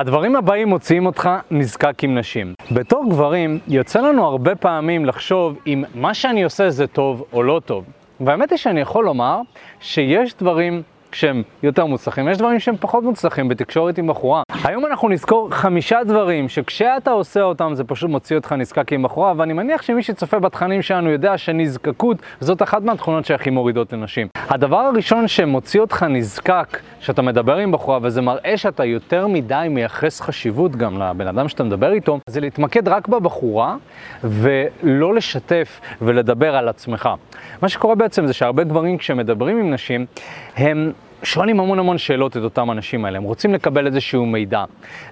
הדברים הבאים מוציאים אותך נזקק עם נשים. בתור גברים, יוצא לנו הרבה פעמים לחשוב אם מה שאני עושה זה טוב או לא טוב. והאמת היא שאני יכול לומר שיש דברים שהם יותר מוצלחים, יש דברים שהם פחות מוצלחים בתקשורת עם בחורה. היום אנחנו נזכור חמישה דברים שכשאתה עושה אותם זה פשוט מוציא אותך נזקק עם בחורה, ואני מניח שמי שצופה בתכנים שלנו יודע שנזקקות זאת אחת מהתכונות שהכי מורידות לנשים. הדבר הראשון שמוציא אותך נזקק, שאתה מדבר עם בחורה וזה מראה שאתה יותר מדי מייחס חשיבות גם לבן אדם שאתה מדבר איתו, זה להתמקד רק בבחורה ולא לשתף ולדבר על עצמך. מה שקורה בעצם זה שהרבה גברים כשמדברים עם נשים, הם שואלים המון המון שאלות את אותם אנשים האלה, הם רוצים לקבל איזשהו מידע.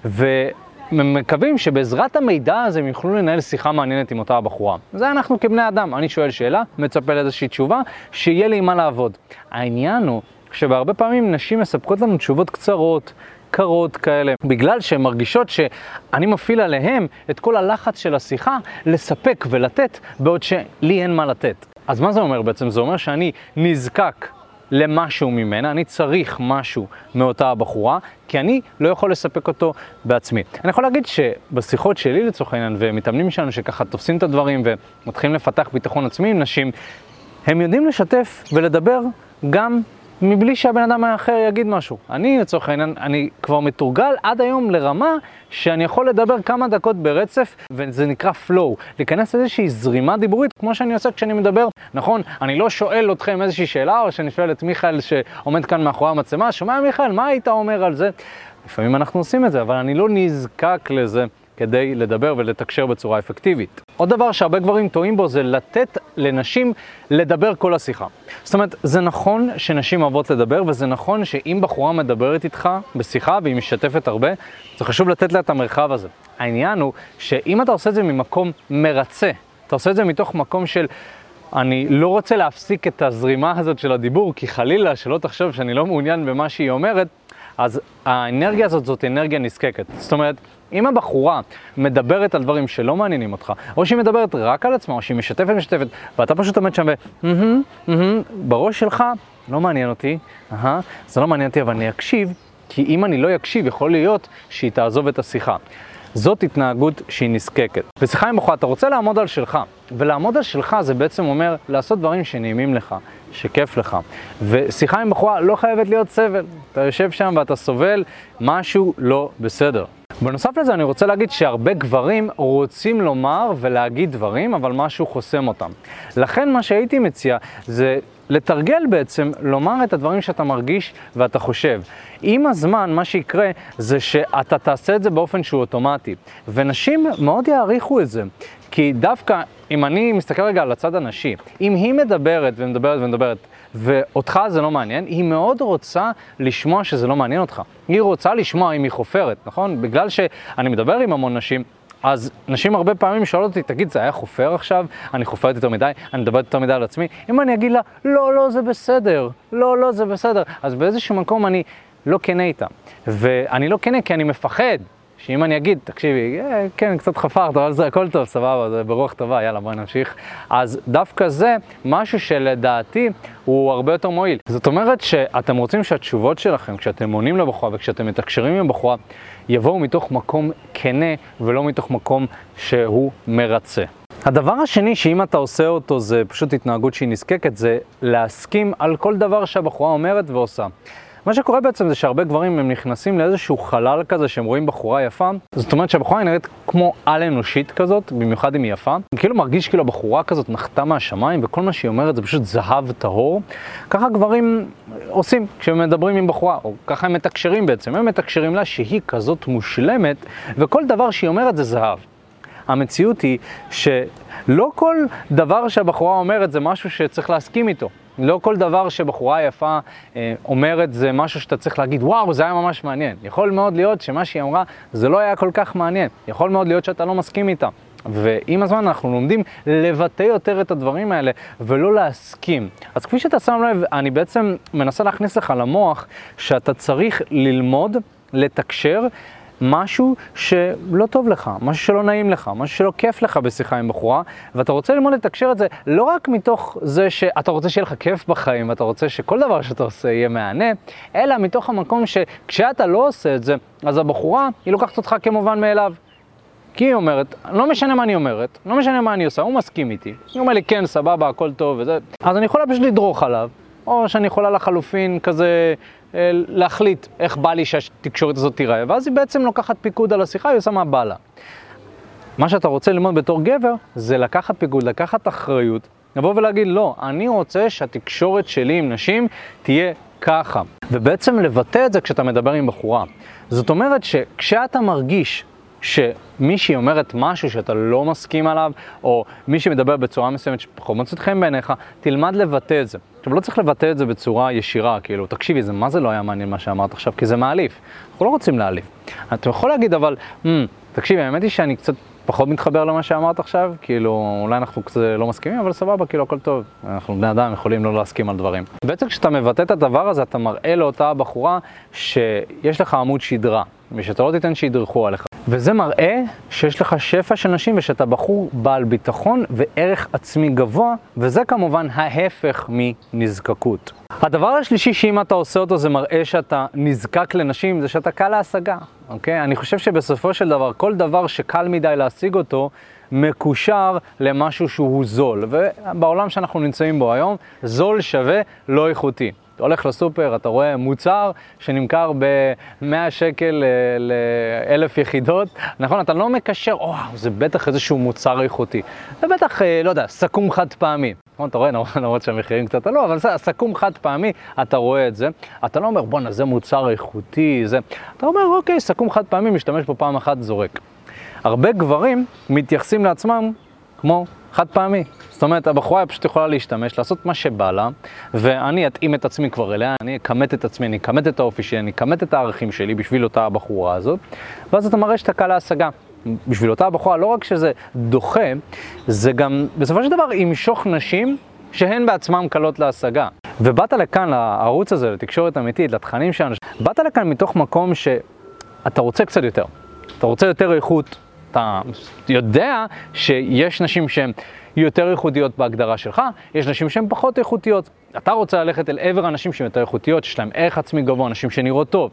ומקווים שבעזרת המידע הזה הם יוכלו לנהל שיחה מעניינת עם אותה הבחורה. זה אנחנו כבני אדם, אני שואל שאלה, מצפה לאיזושהי תשובה, שיהיה לי עם מה לעבוד. העניין הוא שבהרבה פעמים נשים מספקות לנו תשובות קצרות, קרות כאלה, בגלל שהן מרגישות שאני מפעיל עליהן את כל הלחץ של השיחה לספק ולתת, בעוד שלי אין מה לתת. אז מה זה אומר בעצם? זה אומר שאני נזקק למשהו ממנה, אני צריך משהו מאותה הבחורה, כי אני לא יכול לספק אותו בעצמי. אני יכול להגיד שבשיחות שלי לצורך העניין, ומתאמנים שלנו שככה תופסים את הדברים ומתחילים לפתח ביטחון עצמי עם נשים, הם יודעים לשתף ולדבר גם מבלי שהבן אדם האחר יגיד משהו. אני, לצורך העניין, אני כבר מתורגל עד היום לרמה שאני יכול לדבר כמה דקות ברצף, וזה נקרא flow, להיכנס לאיזושהי זרימה דיבורית, כמו שאני עושה כשאני מדבר. נכון, אני לא שואל אתכם איזושהי שאלה, או שאני שואל את מיכאל שעומד כאן מאחורי המצלמה, שומע מיכאל, מה היית אומר על זה? לפעמים אנחנו עושים את זה, אבל אני לא נזקק לזה. כדי לדבר ולתקשר בצורה אפקטיבית. עוד דבר שהרבה גברים טועים בו זה לתת לנשים לדבר כל השיחה. זאת אומרת, זה נכון שנשים אוהבות לדבר, וזה נכון שאם בחורה מדברת איתך בשיחה והיא משתפת הרבה, זה חשוב לתת לה את המרחב הזה. העניין הוא שאם אתה עושה את זה ממקום מרצה, אתה עושה את זה מתוך מקום של... אני לא רוצה להפסיק את הזרימה הזאת של הדיבור, כי חלילה, שלא תחשוב שאני לא מעוניין במה שהיא אומרת, אז האנרגיה הזאת זאת אנרגיה נזקקת. זאת אומרת, אם הבחורה מדברת על דברים שלא מעניינים אותך, או שהיא מדברת רק על עצמה, או שהיא משתפת משתפת, ואתה פשוט עומד שם ו... בראש שלך, לא מעניין אותי, זה לא מעניין אותי, אבל אני אקשיב, כי אם אני לא אקשיב, יכול להיות שהיא תעזוב את השיחה. זאת התנהגות שהיא נזקקת. בשיחה עם בחורה, אתה רוצה לעמוד על שלך, ולעמוד על שלך זה בעצם אומר לעשות דברים שנעימים לך, שכיף לך. ושיחה עם בחורה לא חייבת להיות סבל. אתה יושב שם ואתה סובל, משהו לא בסדר. בנוסף לזה אני רוצה להגיד שהרבה גברים רוצים לומר ולהגיד דברים, אבל משהו חוסם אותם. לכן מה שהייתי מציע זה לתרגל בעצם, לומר את הדברים שאתה מרגיש ואתה חושב. עם הזמן, מה שיקרה זה שאתה תעשה את זה באופן שהוא אוטומטי. ונשים מאוד יעריכו את זה. כי דווקא, אם אני מסתכל רגע על הצד הנשי, אם היא מדברת ומדברת ומדברת, ואותך זה לא מעניין, היא מאוד רוצה לשמוע שזה לא מעניין אותך. היא רוצה לשמוע אם היא חופרת, נכון? בגלל שאני מדבר עם המון נשים, אז נשים הרבה פעמים שואלות אותי, תגיד, זה היה חופר עכשיו? אני חופרת יותר מדי? אני מדברת יותר מדי על עצמי? אם אני אגיד לה, לא, לא, זה בסדר, לא, לא, זה בסדר, אז באיזשהו מקום אני לא כנה איתה. ואני לא כנה כי אני מפחד שאם אני אגיד, תקשיבי, אה, כן, קצת חפרת, אבל זה הכל טוב, סבבה, זה ברוח טובה, יאללה, בואי נמשיך. אז דווקא זה משהו שלדעתי הוא הרבה יותר מועיל. זאת אומרת שאתם רוצים שהתשובות שלכם, כשאתם עונים לבחורה וכשאתם מתקשרים עם הבחורה, יבואו מתוך מקום כנה ולא מתוך מקום שהוא מרצה. הדבר השני שאם אתה עושה אותו זה פשוט התנהגות שהיא נזקקת, זה להסכים על כל דבר שהבחורה אומרת ועושה. מה שקורה בעצם זה שהרבה גברים הם נכנסים לאיזשהו חלל כזה שהם רואים בחורה יפה, זאת אומרת שהבחורה היא נראית כמו על אנושית כזאת, במיוחד אם היא יפה. כאילו מרגיש כאילו הבחורה כזאת נחתה מהשמיים וכל מה שהיא אומרת זה פשוט זהב טהור. ככה גברים עושים כשהם מדברים עם בחורה, או ככה הם מתקשרים בעצם, הם מתקשרים לה שהיא כזאת מושלמת וכל דבר שהיא אומרת זה זהב. המציאות היא שלא כל דבר שהבחורה אומרת זה משהו שצריך להסכים איתו. לא כל דבר שבחורה יפה אה, אומרת זה משהו שאתה צריך להגיד, וואו, זה היה ממש מעניין. יכול מאוד להיות שמה שהיא אמרה זה לא היה כל כך מעניין. יכול מאוד להיות שאתה לא מסכים איתה. ועם הזמן אנחנו לומדים לבטא יותר את הדברים האלה ולא להסכים. אז כפי שאתה שם לב, אני בעצם מנסה להכניס לך למוח שאתה צריך ללמוד, לתקשר, משהו שלא טוב לך, משהו שלא נעים לך, משהו שלא כיף לך בשיחה עם בחורה, ואתה רוצה ללמוד לתקשר את זה לא רק מתוך זה שאתה רוצה שיהיה לך כיף בחיים, אתה רוצה שכל דבר שאתה עושה יהיה מהנה, אלא מתוך המקום שכשאתה לא עושה את זה, אז הבחורה, היא לוקחת אותך כמובן מאליו. כי היא אומרת, לא משנה מה אני אומרת, לא משנה מה אני עושה, הוא מסכים איתי. היא אומרת לי, כן, סבבה, הכל טוב וזה, אז אני יכולה פשוט לדרוך עליו, או שאני יכולה לחלופין כזה להחליט איך בא לי שהתקשורת הזאת תיראה, ואז היא בעצם לוקחת פיקוד על השיחה, היא עושה מה בא לה. מה שאתה רוצה ללמוד בתור גבר, זה לקחת פיקוד, לקחת אחריות, לבוא ולהגיד, לא, אני רוצה שהתקשורת שלי עם נשים תהיה ככה. ובעצם לבטא את זה כשאתה מדבר עם בחורה. זאת אומרת שכשאתה מרגיש שמישהי אומרת משהו שאתה לא מסכים עליו, או מישהי מדבר בצורה מסוימת שפחות מוצאת חן בעיניך, תלמד לבטא את זה. עכשיו, לא צריך לבטא את זה בצורה ישירה, כאילו, תקשיבי, זה מה זה לא היה מעניין מה שאמרת עכשיו, כי זה מעליף. אנחנו לא רוצים להעליף. אתה יכול להגיד, אבל, mm, תקשיבי, האמת היא שאני קצת פחות מתחבר למה שאמרת עכשיו, כאילו, אולי אנחנו קצת לא מסכימים, אבל סבבה, כאילו, הכל טוב. אנחנו בני אדם, יכולים לא להסכים על דברים. בעצם כשאתה מבטא את הדבר הזה, אתה מראה לאותה בחורה שיש לך עמוד שדרה, ושאתה לא תיתן שידרכו עליך. וזה מראה שיש לך שפע של נשים ושאתה בחור בעל ביטחון וערך עצמי גבוה, וזה כמובן ההפך מנזקקות. הדבר השלישי שאם אתה עושה אותו זה מראה שאתה נזקק לנשים, זה שאתה קל להשגה, אוקיי? אני חושב שבסופו של דבר, כל דבר שקל מדי להשיג אותו, מקושר למשהו שהוא זול. ובעולם שאנחנו נמצאים בו היום, זול שווה לא איכותי. אתה הולך לסופר, אתה רואה מוצר שנמכר ב-100 שקל לאלף יחידות, נכון? אתה לא מקשר, וואו, זה בטח איזשהו מוצר איכותי. זה בטח, אה, לא יודע, סכו"ם חד פעמי. נכון, אתה רואה, למרות שהמחירים קצת עלו, אבל זה סכו"ם חד פעמי, אתה רואה את זה. אתה לא אומר, בואנה, זה מוצר איכותי, זה... אתה אומר, אוקיי, סכו"ם חד פעמי, משתמש בו פעם אחת, זורק. הרבה גברים מתייחסים לעצמם כמו חד פעמי. זאת אומרת, הבחורה פשוט יכולה להשתמש, לעשות מה שבא לה, ואני אתאים את עצמי כבר אליה, אני אכמת את עצמי, אני אכמת את האופי שלי, אני אכמת את הערכים שלי בשביל אותה הבחורה הזאת, ואז אתה מראה שאתה קל להשגה. בשביל אותה הבחורה, לא רק שזה דוחה, זה גם בסופו של דבר ימשוך נשים שהן בעצמן קלות להשגה. ובאת לכאן, לערוץ הזה, לתקשורת אמיתית, לתכנים שלנו, באת לכאן מתוך מקום שאתה רוצה קצת יותר. אתה רוצה יותר איכות, אתה יודע שיש נשים שהן יותר איכותיות בהגדרה שלך, יש נשים שהן פחות איכותיות. אתה רוצה ללכת אל עבר הנשים שהן יותר איכותיות, שיש להן ערך עצמי גבוה, נשים שנראות טוב.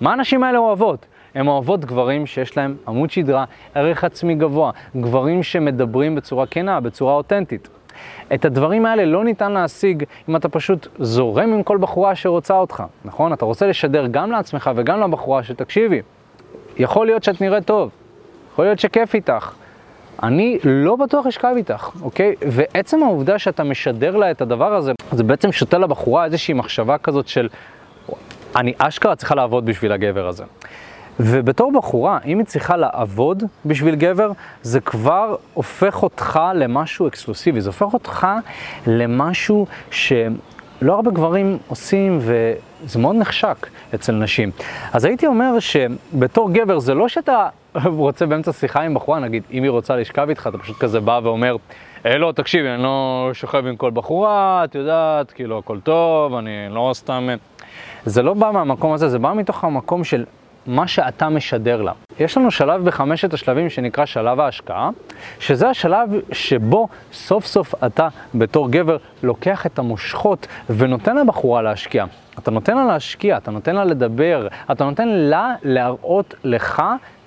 מה הנשים האלה אוהבות? הן אוהבות גברים שיש להם עמוד שדרה, ערך עצמי גבוה, גברים שמדברים בצורה כנה, בצורה אותנטית. את הדברים האלה לא ניתן להשיג אם אתה פשוט זורם עם כל בחורה שרוצה אותך, נכון? אתה רוצה לשדר גם לעצמך וגם לבחורה שתקשיבי, יכול להיות שאת נראית טוב, יכול להיות שכיף איתך. אני לא בטוח אשכב איתך, אוקיי? ועצם העובדה שאתה משדר לה את הדבר הזה, זה בעצם שותה לבחורה איזושהי מחשבה כזאת של אני אשכרה צריכה לעבוד בשביל הגבר הזה. ובתור בחורה, אם היא צריכה לעבוד בשביל גבר, זה כבר הופך אותך למשהו אקסקלוסיבי, זה הופך אותך למשהו שלא הרבה גברים עושים וזה מאוד נחשק אצל נשים. אז הייתי אומר שבתור גבר זה לא שאתה רוצה באמצע שיחה עם בחורה, נגיד, אם היא רוצה לשכב איתך, אתה פשוט כזה בא ואומר, אה, לא, תקשיבי, אני לא שוכב עם כל בחורה, את יודעת, כאילו, הכל טוב, אני לא סתם... זה לא בא מהמקום הזה, זה בא מתוך המקום של מה שאתה משדר לה. יש לנו שלב בחמשת השלבים שנקרא שלב ההשקעה, שזה השלב שבו סוף סוף אתה בתור גבר לוקח את המושכות ונותן לבחורה להשקיע. אתה נותן לה להשקיע, אתה נותן לה לדבר, אתה נותן לה להראות לך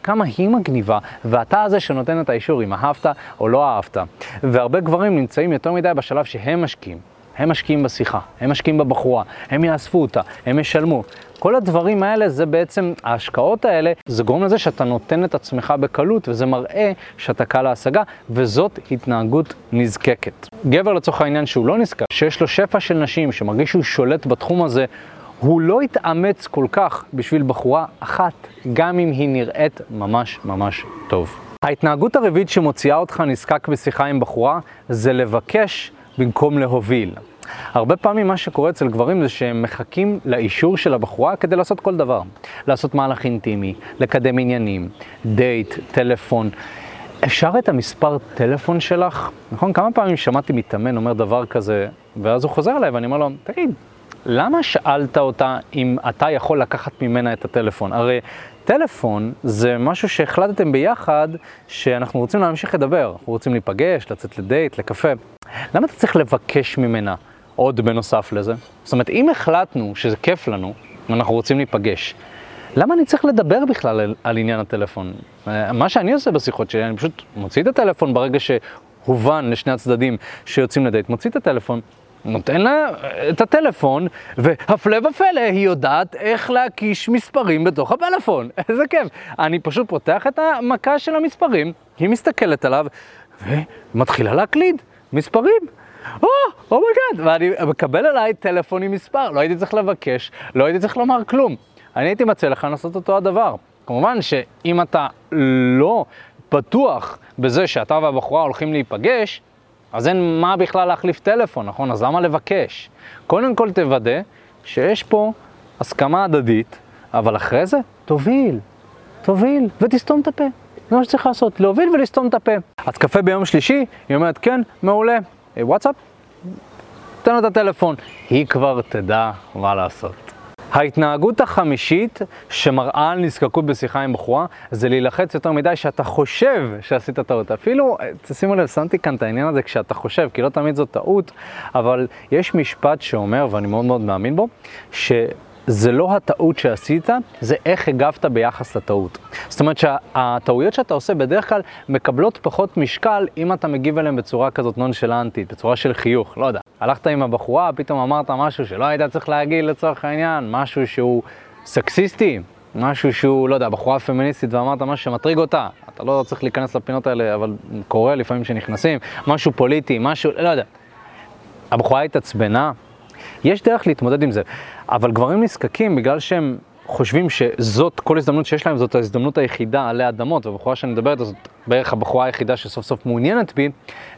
כמה היא מגניבה, ואתה הזה שנותן את האישור אם אהבת או לא אהבת. והרבה גברים נמצאים יותר מדי בשלב שהם משקיעים. הם משקיעים בשיחה, הם משקיעים בבחורה, הם יאספו אותה, הם ישלמו. כל הדברים האלה, זה בעצם, ההשקעות האלה, זה גורם לזה שאתה נותן את עצמך בקלות, וזה מראה שאתה קל להשגה, וזאת התנהגות נזקקת. גבר לצורך העניין שהוא לא נזקק, שיש לו שפע של נשים, שמרגיש שהוא שולט בתחום הזה, הוא לא יתאמץ כל כך בשביל בחורה אחת, גם אם היא נראית ממש ממש טוב. ההתנהגות הרביעית שמוציאה אותך נזקק בשיחה עם בחורה, זה לבקש במקום להוביל. הרבה פעמים מה שקורה אצל גברים זה שהם מחכים לאישור של הבחורה כדי לעשות כל דבר. לעשות מהלך אינטימי, לקדם עניינים, דייט, טלפון. אפשר את המספר טלפון שלך? נכון? כמה פעמים שמעתי מתאמן אומר דבר כזה, ואז הוא חוזר אליי ואני אומר לו, תגיד, למה שאלת אותה אם אתה יכול לקחת ממנה את הטלפון? הרי טלפון זה משהו שהחלטתם ביחד שאנחנו רוצים להמשיך לדבר, אנחנו רוצים להיפגש, לצאת לדייט, לקפה. למה אתה צריך לבקש ממנה עוד בנוסף לזה? זאת אומרת, אם החלטנו שזה כיף לנו, ואנחנו רוצים להיפגש, למה אני צריך לדבר בכלל על, על עניין הטלפון? מה שאני עושה בשיחות שלי, אני פשוט מוציא את הטלפון ברגע שהובן לשני הצדדים שיוצאים לדייט, מוציא את הטלפון, נותן לה את הטלפון, והפלא ופלא, היא יודעת איך להקיש מספרים בתוך הפלאפון. איזה כיף. אני פשוט פותח את המכה של המספרים, היא מסתכלת עליו, ומתחילה להקליד מספרים. או, oh my god, ואני מקבל עליי טלפון עם מספר, לא הייתי צריך לבקש, לא הייתי צריך לומר כלום. אני הייתי מציע לך לעשות אותו הדבר. כמובן שאם אתה לא בטוח בזה שאתה והבחורה הולכים להיפגש, אז אין מה בכלל להחליף טלפון, נכון? אז למה לבקש? קודם כל תוודא שיש פה הסכמה הדדית, אבל אחרי זה תוביל, תוביל ותסתום את הפה. זה מה שצריך לעשות, להוביל ולסתום את הפה. אז קפה ביום שלישי, היא אומרת, כן, מעולה. אה, וואטסאפ? תן לה את הטלפון. היא כבר תדע מה לעשות. ההתנהגות החמישית שמראה על נזקקות בשיחה עם בחורה זה להילחץ יותר מדי שאתה חושב שעשית טעות. אפילו, תשימו לב, שמתי כאן את העניין הזה כשאתה חושב, כי לא תמיד זו טעות, אבל יש משפט שאומר, ואני מאוד מאוד מאמין בו, ש... זה לא הטעות שעשית, זה איך הגבת ביחס לטעות. זאת אומרת שהטעויות שאתה עושה בדרך כלל מקבלות פחות משקל אם אתה מגיב אליהן בצורה כזאת נונשלנטית, בצורה של חיוך, לא יודע. הלכת עם הבחורה, פתאום אמרת משהו שלא היית צריך להגיד לצורך העניין, משהו שהוא סקסיסטי, משהו שהוא, לא יודע, בחורה פמיניסטית ואמרת משהו שמטריג אותה, אתה לא צריך להיכנס לפינות האלה, אבל קורה לפעמים שנכנסים, משהו פוליטי, משהו, לא יודע. הבחורה התעצבנה, יש דרך להתמודד עם זה, אבל גברים נזקקים בגלל שהם חושבים שזאת, כל הזדמנות שיש להם, זאת ההזדמנות היחידה עלי אדמות, והבחורה שאני מדברת זאת בערך הבחורה היחידה שסוף סוף מעוניינת בי,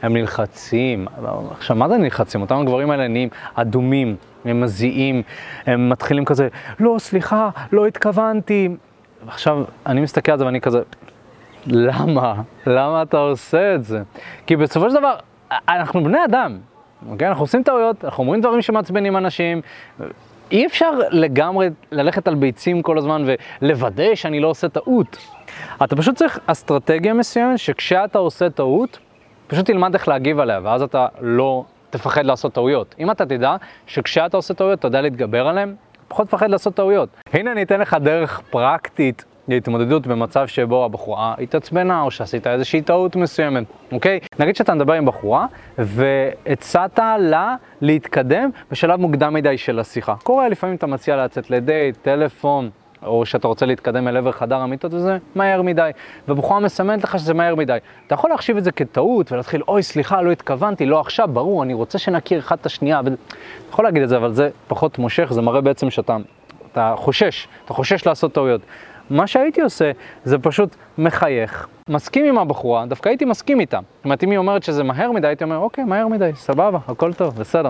הם נלחצים. עכשיו, מה זה נלחצים? אותם הגברים האלה נהיים אדומים, הם מזיעים, הם מתחילים כזה, לא, סליחה, לא התכוונתי. עכשיו, אני מסתכל על זה ואני כזה, למה? למה אתה עושה את זה? כי בסופו של דבר, אנחנו בני אדם, אוקיי? אנחנו עושים טעויות, אנחנו אומרים דברים שמעצבנים אנשים. אי אפשר לגמרי ללכת על ביצים כל הזמן ולוודא שאני לא עושה טעות. אתה פשוט צריך אסטרטגיה מסוימת שכשאתה עושה טעות, פשוט תלמד איך להגיב עליה, ואז אתה לא תפחד לעשות טעויות. אם אתה תדע שכשאתה עושה טעויות אתה יודע להתגבר עליהן, פחות תפחד לעשות טעויות. הנה אני אתן לך דרך פרקטית להתמודדות במצב שבו הבחורה התעצבנה או שעשית איזושהי טעות מסוימת, אוקיי? נגיד שאתה מדבר עם בחורה והצעת לה להתקדם בשלב מוקדם מדי של השיחה. קורה, לפעמים אתה מציע לצאת לדייט, טלפון, או שאתה רוצה להתקדם אל עבר חדר המיטות וזה מהר מדי, ובחורה מסמנת לך שזה מהר מדי. אתה יכול להחשיב את זה כטעות ולהתחיל, אוי, סליחה, לא התכוונתי, לא עכשיו, ברור, אני רוצה שנכיר אחד את השנייה. ו... אתה יכול להגיד את זה, אבל זה פחות מושך, זה מראה בעצם שאתה אתה חושש, אתה חושש לעשות טעויות. מה שהייתי עושה זה פשוט מחייך, מסכים עם הבחורה, דווקא הייתי מסכים איתה. זאת אומרת, אם היא אומרת שזה מהר מדי, הייתי אומר, אוקיי, מהר מדי, סבבה, הכל טוב, בסדר.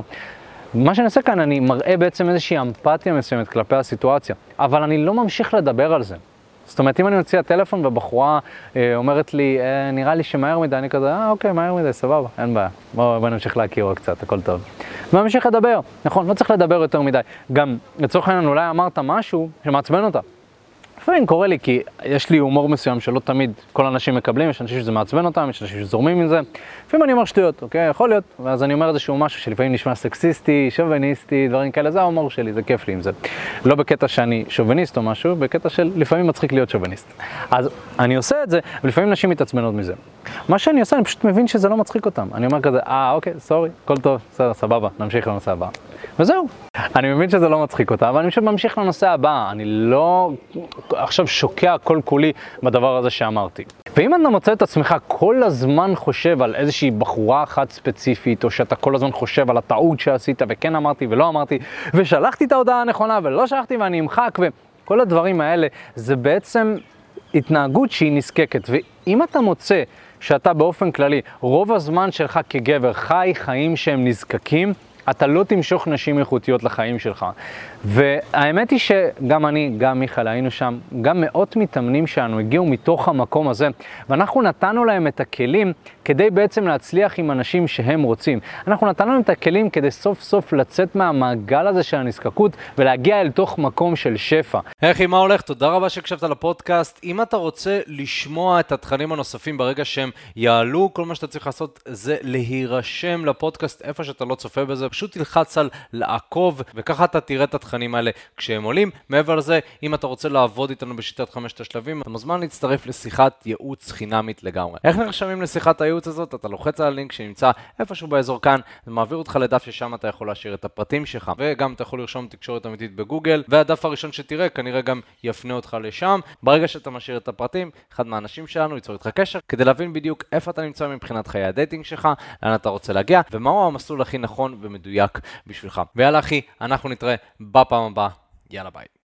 מה שאני עושה כאן, אני מראה בעצם איזושהי אמפתיה מסוימת כלפי הסיטואציה, אבל אני לא ממשיך לדבר על זה. זאת אומרת, אם אני מציע טלפון ובחורה אה, אומרת לי, אה, נראה לי שמהר מדי, אני כזה, אה, אוקיי, מהר מדי, סבבה, אין בעיה. בואו בוא נמשיך להכיר עוד קצת, הכל טוב. וממשיך לדבר, נכון, לא צריך לדבר יותר מדי. גם, לצורך העניין, אולי אמרת משהו שמעצבן אותה. לפעמים קורה לי כי יש לי הומור מסוים שלא תמיד כל האנשים מקבלים, יש אנשים שזה מעצבן אותם, יש אנשים שזורמים מזה. לפעמים אני אומר שטויות, אוקיי? יכול להיות, ואז אני אומר איזשהו משהו שלפעמים נשמע סקסיסטי, שוביניסטי, דברים כאלה, זה ההומור שלי, זה כיף לי עם זה. לא בקטע שאני שוביניסט או משהו, בקטע של לפעמים מצחיק להיות שוביניסט. אז אני עושה את זה, ולפעמים נשים מתעצבנות מזה. מה שאני עושה, אני פשוט מבין שזה לא מצחיק אותם. אני אומר כזה, אה, אוקיי, סורי, הכל טוב, בסדר, סבבה, נמשיך לנושא הבא. וזהו. אני מבין שזה לא מצחיק אותה, אבל אני פשוט ממשיך לנושא הבא. אני לא עכשיו שוקע כל כולי בדבר הזה שאמרתי. ואם אתה מוצא את עצמך כל הזמן חושב על איזושהי בחורה אחת ספציפית, או שאתה כל הזמן חושב על הטעות שעשית, וכן אמרתי ולא אמרתי, ושלחתי את ההודעה הנכונה ולא שלחתי ואני אמחק, וכל הדברים האלה, זה בעצם התנהגות שהיא נזקקת. ואם אתה מוצא שאתה באופן כללי, רוב הזמן שלך כגבר חי חיים שהם נזקקים, אתה לא תמשוך נשים איכותיות לחיים שלך. והאמת היא שגם אני, גם מיכאל, היינו שם, גם מאות מתאמנים שלנו הגיעו מתוך המקום הזה, ואנחנו נתנו להם את הכלים כדי בעצם להצליח עם אנשים שהם רוצים. אנחנו נתנו להם את הכלים כדי סוף סוף לצאת מהמעגל הזה של הנזקקות ולהגיע אל תוך מקום של שפע. היי, מה הולך? תודה רבה שהקשבת לפודקאסט. אם אתה רוצה לשמוע את התכנים הנוספים ברגע שהם יעלו, כל מה שאתה צריך לעשות זה להירשם לפודקאסט איפה שאתה לא צופה בזה, פשוט תלחץ על לעקוב, וככה אתה תראה את התכנים האלה כשהם עולים. מעבר לזה, אם אתה רוצה לעבוד איתנו בשיטת חמשת השלבים, אתה מוזמן להצטרף לשיחת ייעוץ חינמית לגמרי. איך נרשמים לשיחת הייעוץ הזאת? אתה לוחץ על הלינק שנמצא איפשהו באזור כאן, זה מעביר אותך לדף ששם אתה יכול להשאיר את הפרטים שלך, וגם אתה יכול לרשום תקשורת אמיתית בגוגל, והדף הראשון שתראה כנראה גם יפנה אותך לשם. ברגע שאתה משאיר את הפרטים, אחד מהאנשים שלנו ייצור איתך קשר, כדי להבין בדיוק איפה אתה נמצא מבחינת חיי ה dating שלך, לאן אתה רוצה להגיע, ומהו המסלול הכי נכון ומדויק בשבילך. ויאללה אחי, אנחנו נתראה בפעם הבאה. יאללה ביי.